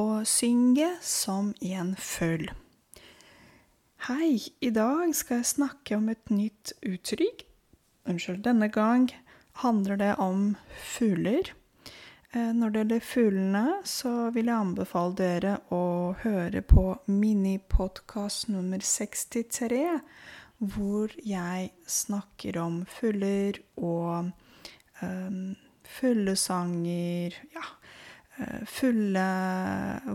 Å synge som en føll. Hei, i dag skal jeg snakke om et nytt uttrykk. Unnskyld, denne gang handler det om fugler. Eh, når det gjelder fuglene, så vil jeg anbefale dere å høre på minipodkast nummer 63, hvor jeg snakker om fugler og um, fuglesanger Ja Eh, fulle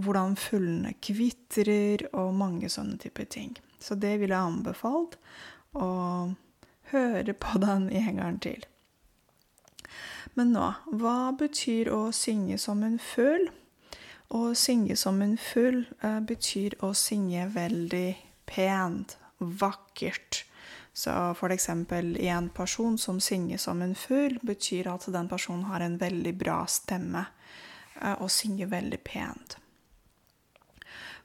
Hvordan fuglene kvitrer, og mange sånne typer ting. Så det ville jeg anbefalt å høre på den en gang til. Men nå, hva betyr å synge som en fugl? Å synge som en fugl uh, betyr å synge veldig pent, vakkert. Så eksempel en person som synger som en fugl, betyr at den personen har en veldig bra stemme. Og synger veldig pent.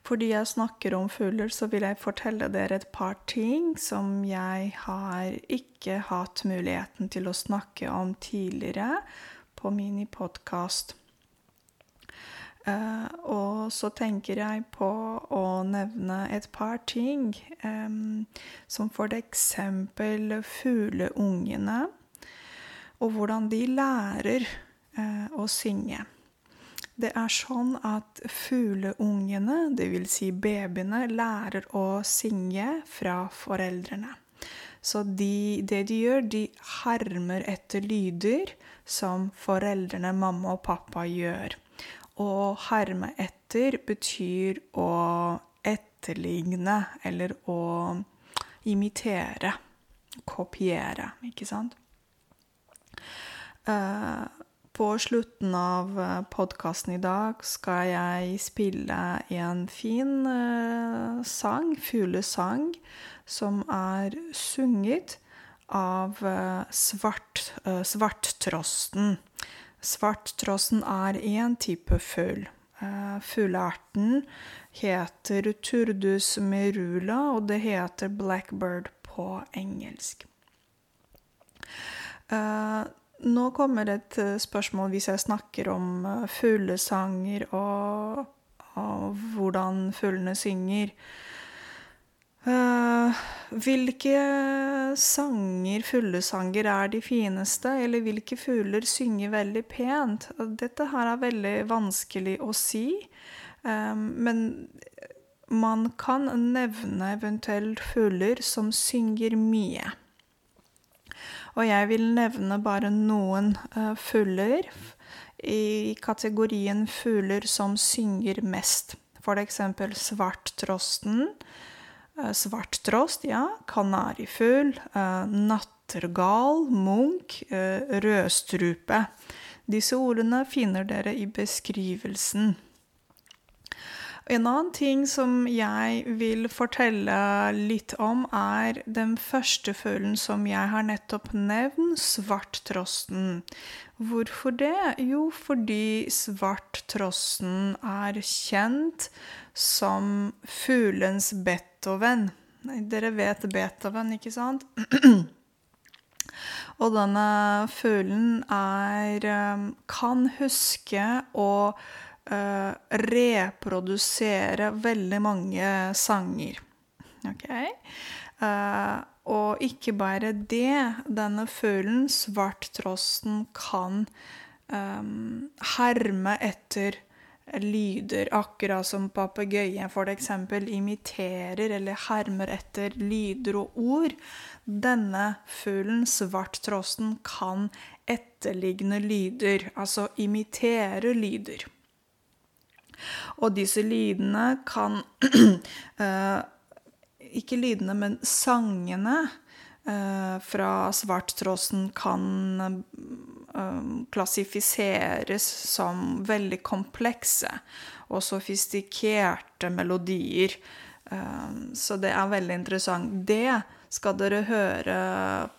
Fordi jeg snakker om fugler, så vil jeg fortelle dere et par ting som jeg har ikke hatt muligheten til å snakke om tidligere på minipodkast. Uh, eh, og så tenker jeg på å nevne et par ting, um, som eksempel fugleungene, og hvordan de lærer uh, å synge. Det er sånn at fugleungene, dvs. Si babyene, lærer å synge fra foreldrene. Så de, det de gjør, de hermer etter lyder som foreldrene, mamma og pappa, gjør. Å herme etter betyr å etterligne eller å imitere. Kopiere, ikke sant? Uh, på slutten av eh, podkasten i dag skal jeg spille en fin uh, sang, fuglesang, som er sunget av uh, svart, svarttrosten. Svarttrosten er én type fugl. Fuglearten heter turdus merula, og det heter blackbird på engelsk. Nå kommer et eh, spørsmål hvis jeg snakker om eh, fuglesanger og, og hvordan fuglene synger. Uh, hvilke sanger, fuglesanger, er de fineste, eller hvilke fugler synger veldig pent? Dette her er veldig vanskelig å si, um, men man kan nevne eventuelt fugler som synger mye. Og jeg vil nevne bare noen uh, fugler i kategorien fugler som synger mest. Eksempel svarttrosten. Uh, svarttrost, ja. Kanarifugl. Uh, nattergal. Munk. rødstrupe. Disse ordene finner dere i beskrivelsen. En annen ting som jeg vil fortelle litt om, er den første fuglen som jeg har nettopp nevnt, svarttrosten. Hvorfor det? Jo, fordi svarttrosten er kjent som fuglens Beethoven. Dere vet Beethoven, ikke sant? Og denne fuglen er eh, kan huske å uh, reprodusere veldig mange sanger. OK? Uh, og ikke bare det. Denne fuglen, svarttrosten, kan um, herme etter lyder, akkurat som papegøyen f.eks. imiterer eller hermer etter lyder og ord. Denne fuglen, svarttrosten, kan etterligne lyder, altså imitere lyder. Og disse lydene kan uh, Ikke lydene, men sangene uh, fra svarttrosten kan uh, klassifiseres som veldig komplekse og sofistikerte melodier. Så det er veldig interessant. Det skal dere høre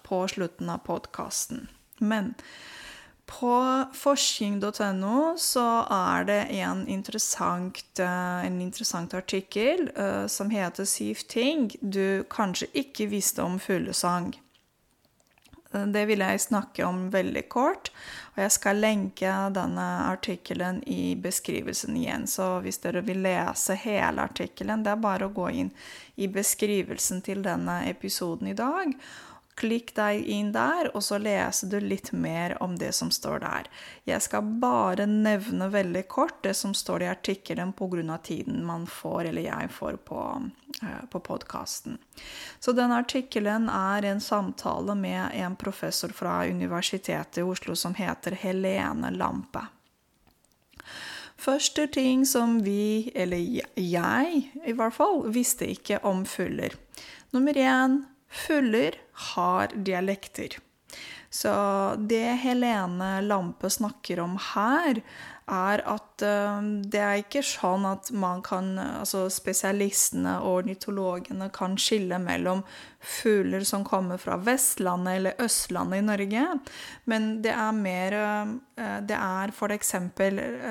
på slutten av podkasten. Men på forskning.no så er det en interessant, eh, en interessant artikkel uh, som heter 'Syv ting du kanskje ikke visste om fuglesang'. det vil jeg snakke om veldig kort. Og jeg skal lenke denne artikkelen i beskrivelsen igjen. Så hvis dere vil lese hele artikkelen, det er bare å gå inn i beskrivelsen til denne episoden i dag. Klikk deg inn der, og så leser du litt mer om det som står der. Jeg skal bare nevne veldig kort det som står i artikkelen pga. tiden man får, eller jeg får, på, uh, på podkasten. Så den artikkelen er en samtale med en professor fra Universitetet i Oslo som heter Helene Lampe. Første ting som vi, eller jeg i hvert fall, visste ikke om fugler. Nummer én Fugler har dialekter. Så det Helene Lampe snakker om her, er at uh, det er ikke sånn at man kan Altså spesialistene og ornitologene kan skille mellom fugler som kommer fra Vestlandet eller Østlandet i Norge, men det er mer uh, Det er f.eks.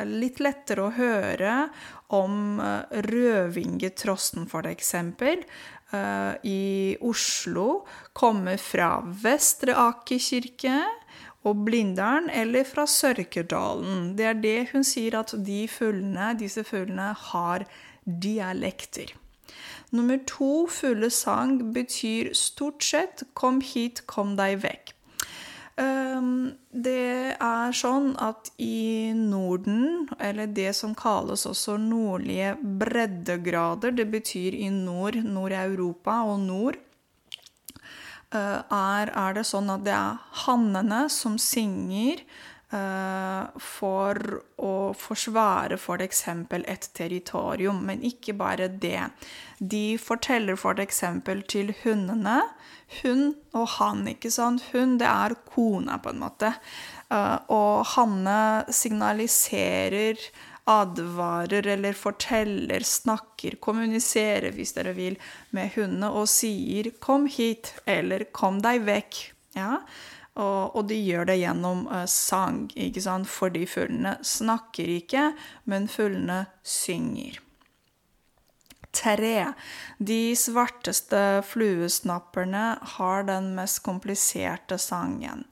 litt lettere å høre om rødvingetrosten, f.eks. I Oslo kommer fra Vestre Aker kirke og Blindern, eller fra Sørkedalen. Det er det hun sier, at de fuglene, disse fuglene har dialekter. Nummer to, fuglesang, betyr stort sett 'kom hit, kom deg vekk'. Ehm, det er sånn at i Norden, eller det som kalles også nordlige breddegrader, det betyr i nord, Nord-Europa og nord, er, er, det sånn at det er hannene som synger uh, for å forsvare f.eks. For et territorium, men ikke bare det. De forteller f.eks. For til hundene hun og han, ikke sant. Hun, det er kona, på en måte. Uh, og Hanne signaliserer, advarer eller forteller, snakker, kommuniserer, hvis dere vil, med hundene og sier 'kom hit' eller 'kom deg vekk'. Ja? Og, og, de gjør det gjennom uh, sang, ikke sant? fordi fuglene snakker ikke, men fuglene synger. Tre. De svarteste fluesnapperne har den mest kompliserte sangen.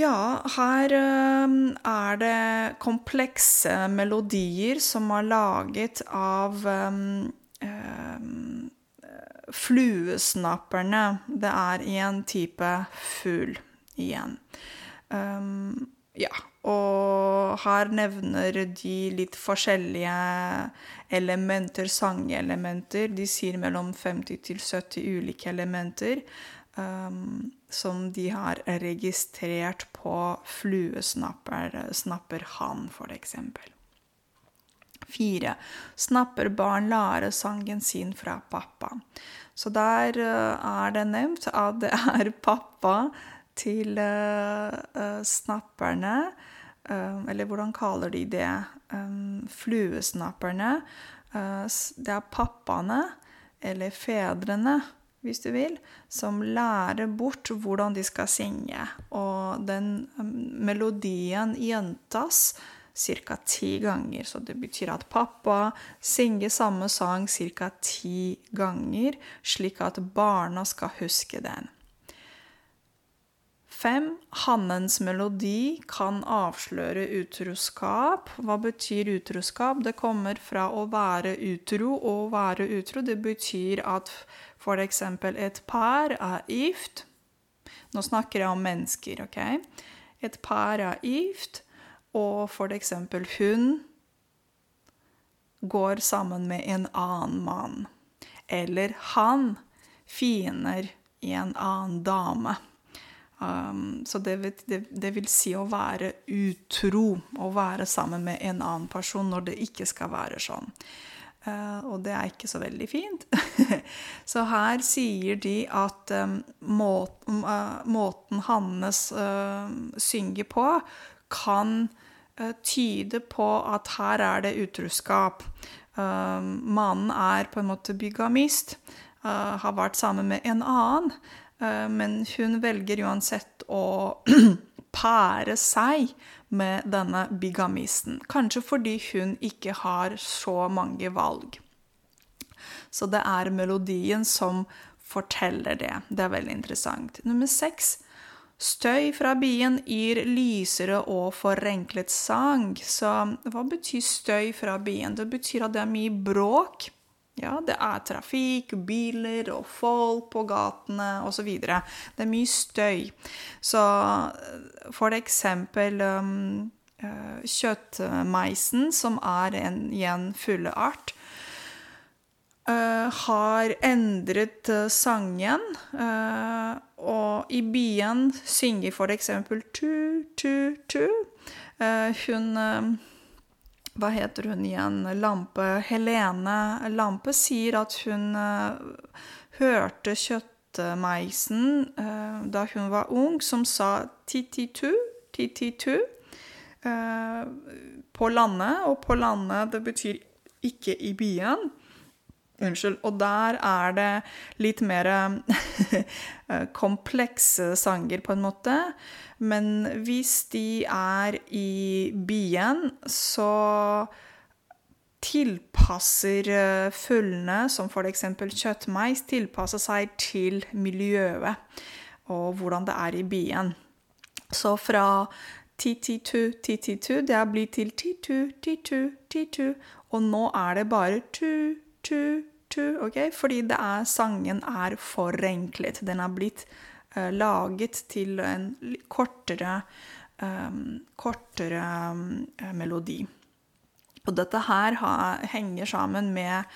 Ja, her uh, er det komplekse melodier som er laget av um, um, fluesnapperne. Det er en type fugl igjen. Um, ja, og her nevner de litt forskjellige elementer, sangelementer. De sier mellom 50 til 70 ulike elementer um, som de har registrert på fluesnapperhann, f.eks. Fire. Snapper barn lære sangen sin fra pappa. Så der uh, er det nevnt at det er pappa til uh, uh, snapperne Eller hvordan kaller de det? Fluesnapperne. Det er pappaene, eller fedrene, hvis du vil, som lærer bort hvordan de skal synge. Og den um, melodien gjentas ca. ti ganger. Så det betyr at pappa synger samme sang ca. ti ganger, slik at barna skal huske den. Fem, hannens melodi kan avsløre utroskap. Hva betyr utroskap? Det kommer fra å være utro. og Å være utro, det betyr at f.eks. et par er gift. Nå snakker jeg om mennesker, OK? Et par er gift, og f.eks. hun går sammen med en annen mann. Eller han fiender i en annen dame. Um, så det vil, det, det vil, si å være utro, å være sammen med en annen person når det ikke skal være sånn. Uh, og det er ikke så veldig fint. så her sier de at um, måten, uh, måten Hannes uh, synger på, kan uh, tyde på at her er det utroskap. Um, mannen er på en måte bygamist, uh, har vært sammen med en annen. Eh, men hun velger uansett å pære seg med denne bigamisten. Kanskje fordi hun ikke har så mange valg. Så det er melodien som forteller det. Det er veldig interessant. Nummer seks. Støy fra bien gir lysere og forenklet sang. Så hva betyr støy fra bien? Det betyr at det er mye bråk. Ja, det er trafikk, biler og folk på gatene osv. Det er mye støy. Så for eksempel um, kjøttmeisen, som er en igjen fugleart, uh, har endret uh, sangen. Uh, og i byen synger for eksempel tu, tu, tu. hun hva heter hun igjen? Lampe. Helene Lampe sier at hun uh, hørte kjøttmeisen uh, da hun var ung, som sa tititu, tititu uh, på landet. Og på landet, det betyr ikke i byen. Unnskyld. Og der er det litt mer komplekse sanger, på en måte. Men hvis de er i byen, så tilpasser eh, fuglene, som f.eks. kjøttmeis, tilpasser seg til miljøet og hvordan det er i byen. Så fra ti-ti-tu, ti-ti-tu, det har blitt til ti-tu, ti-tu, ti-tu. Og nå er det bare tu, tu, tu, ok? Fordi er, sangen er forenklet. Den er blitt uh, laget til en kortere, um, kortere um, melodi. Og dette her ha, henger sammen med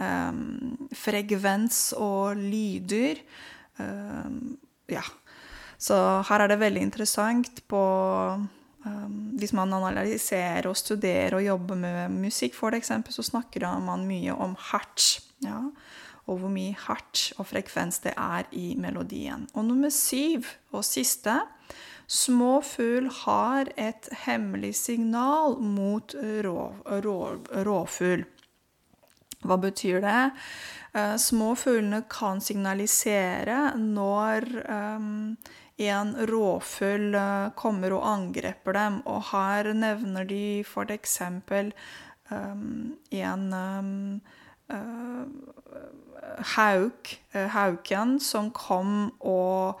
um, frekvens og lyder. ja. Så her er det veldig interessant på Hvis man analyserer og studerer og jobber med musikk, f.eks., så snakker man mye om hertz. Ja og hvor mye hertz og frekvens det er i melodien. Og nummer syv og siste Små fugl har et hemmelig signal mot rå, rå, råfugl. Hva betyr det? Uh, små fuglene kan signalisere når um, en råfugl uh, kommer og angriper dem. Og her nevner de eksempel um, en hauk, eh, hauken som kom og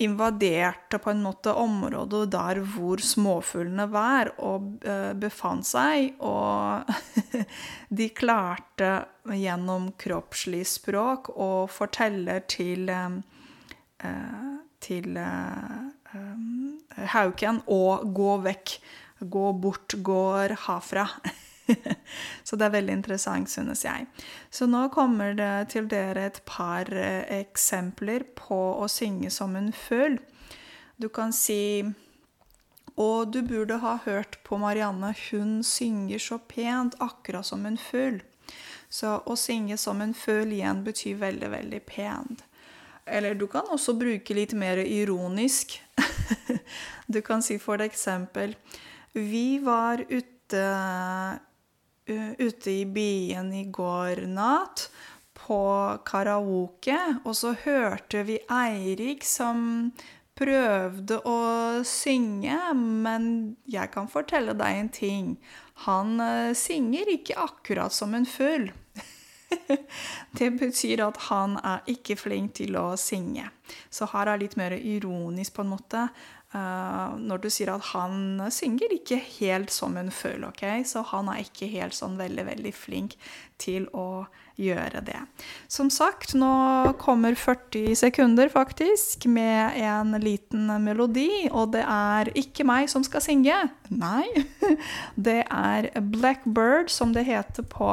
invaderte på en måte området der hvor småfuglene var og uh, befant seg. Og de klarte gjennom kroppslig språk å fortelle til, uh, til um, hauken å gå vekk. Gå bort, går herfra. så det er veldig interessant, synes jeg. Så nå kommer det til dere et par eh, eksempler på å synge som en fugl. Du kan si Og du burde ha hørt på Marianne, hun synger så pent, akkurat som en fugl. Så å synge som en fugl igjen betyr veldig, veldig pent. Eller du kan også bruke litt mer ironisk. du kan si for eksempel Vi var ute ute i byen i går natt på karaoke, og så hørte vi Eirik som prøvde å synge, men jeg kan fortelle deg en ting. Han uh, synger ikke akkurat som en fugl. det betyr at han er ikke flink til å synge. Så her er litt mer ironisk, på en måte. Uh, når du sier at han synger ikke helt som hun føler, ok? Så han er ikke helt sånn veldig, veldig flink til å gjøre det. Som sagt, nå kommer 40 sekunder faktisk med en liten melodi, og det er ikke meg som skal synge. Nei, det er Blackbird, som det heter på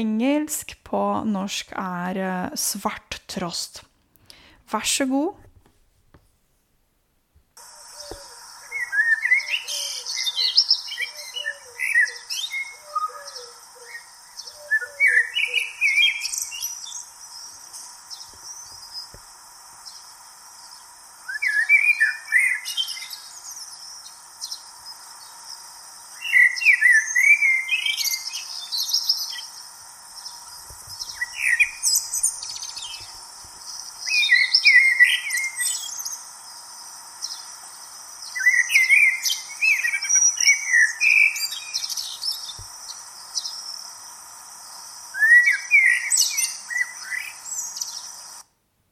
engelsk. På norsk er eh, svart trost. Vær så god.